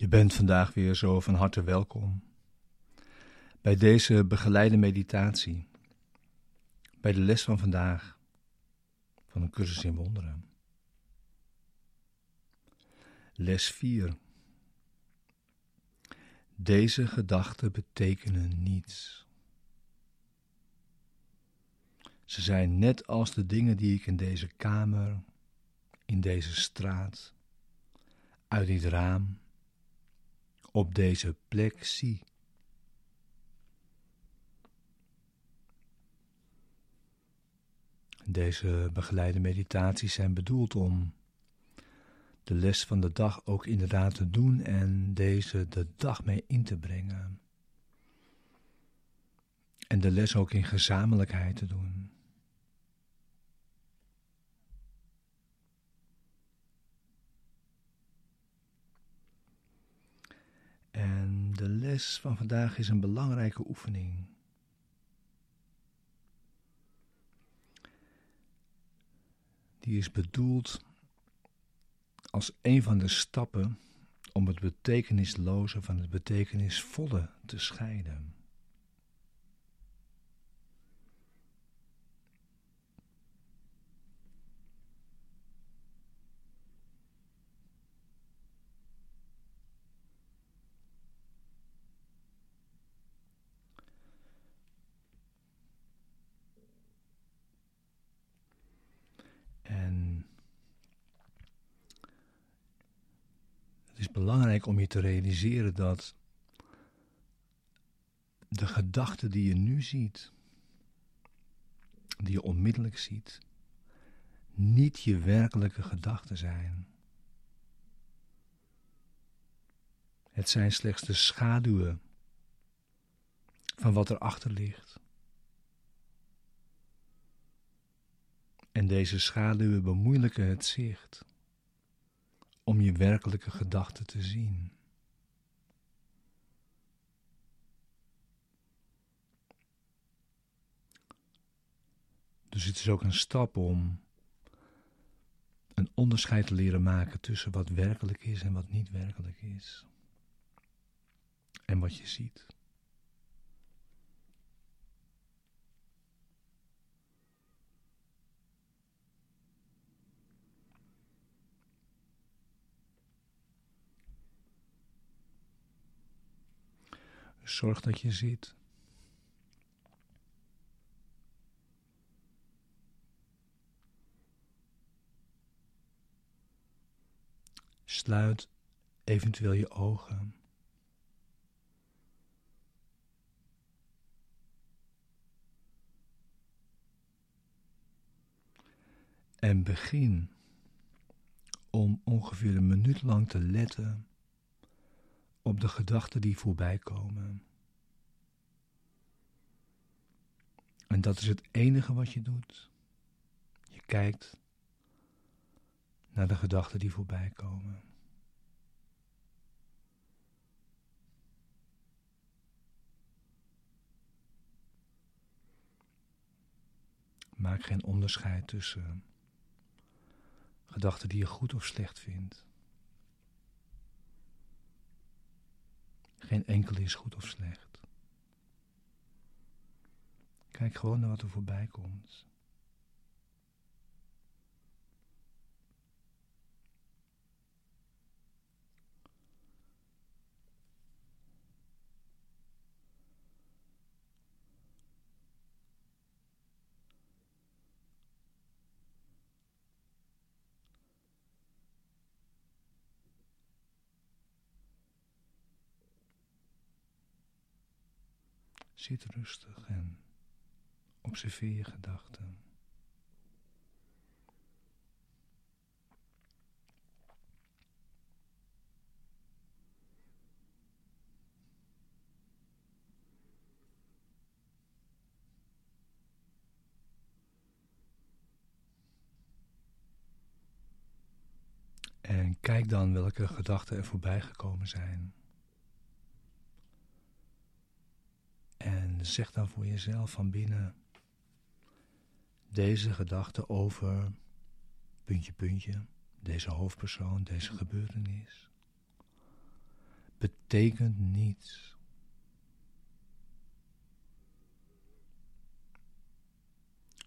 Je bent vandaag weer zo van harte welkom bij deze begeleide meditatie, bij de les van vandaag van een cursus in wonderen. Les 4. Deze gedachten betekenen niets. Ze zijn net als de dingen die ik in deze kamer, in deze straat, uit dit raam, op deze plek zie. Deze begeleide meditaties zijn bedoeld om de les van de dag ook inderdaad te doen en deze de dag mee in te brengen. En de les ook in gezamenlijkheid te doen. En de les van vandaag is een belangrijke oefening. Die is bedoeld als een van de stappen om het betekenisloze van het betekenisvolle te scheiden. Is belangrijk om je te realiseren dat de gedachten die je nu ziet, die je onmiddellijk ziet, niet je werkelijke gedachten zijn. Het zijn slechts de schaduwen van wat erachter ligt. En deze schaduwen bemoeilijken het zicht om je werkelijke gedachten te zien. Dus het is ook een stap om een onderscheid te leren maken tussen wat werkelijk is en wat niet werkelijk is. En wat je ziet. Zorg dat je ziet. Sluit eventueel je ogen. En begin om ongeveer een minuut lang te letten op de gedachten die voorbij komen. En dat is het enige wat je doet. Je kijkt naar de gedachten die voorbij komen. Maak geen onderscheid tussen gedachten die je goed of slecht vindt. Geen enkele is goed of slecht. Kijk gewoon naar wat er voorbij komt. Zit rustig en observeer je gedachten. En kijk dan welke gedachten er voorbij gekomen zijn. zeg dan voor jezelf van binnen deze gedachte over puntje, puntje, deze hoofdpersoon, deze gebeurtenis. betekent niets.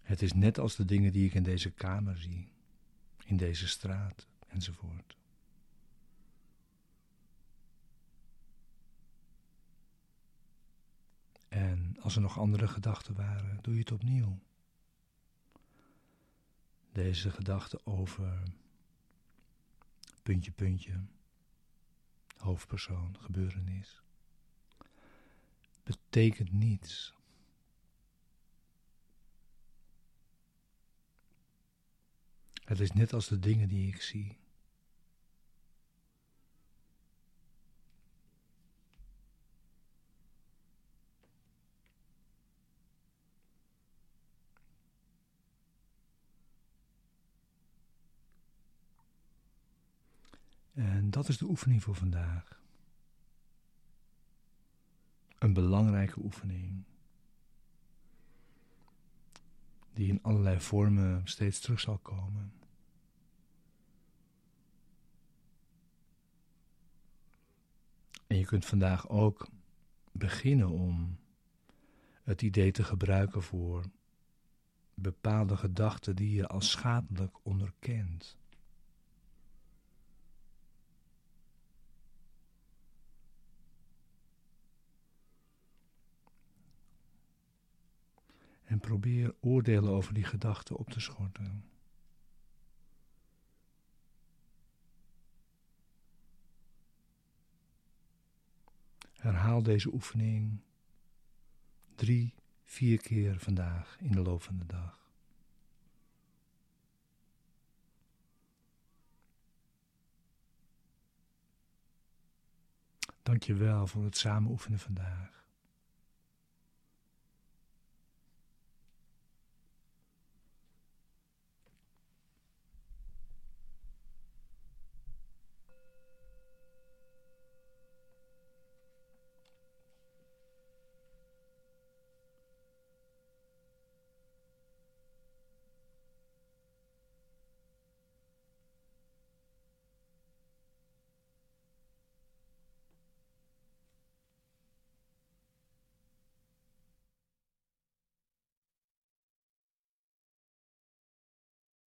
Het is net als de dingen die ik in deze kamer zie, in deze straat enzovoort. En als er nog andere gedachten waren, doe je het opnieuw. Deze gedachte over puntje, puntje, hoofdpersoon, gebeurenis, betekent niets. Het is net als de dingen die ik zie. En dat is de oefening voor vandaag. Een belangrijke oefening. Die in allerlei vormen steeds terug zal komen. En je kunt vandaag ook beginnen om het idee te gebruiken voor bepaalde gedachten die je als schadelijk onderkent. En probeer oordelen over die gedachten op te schorten. Herhaal deze oefening drie, vier keer vandaag in de loop van de dag. Dank je wel voor het samen oefenen vandaag.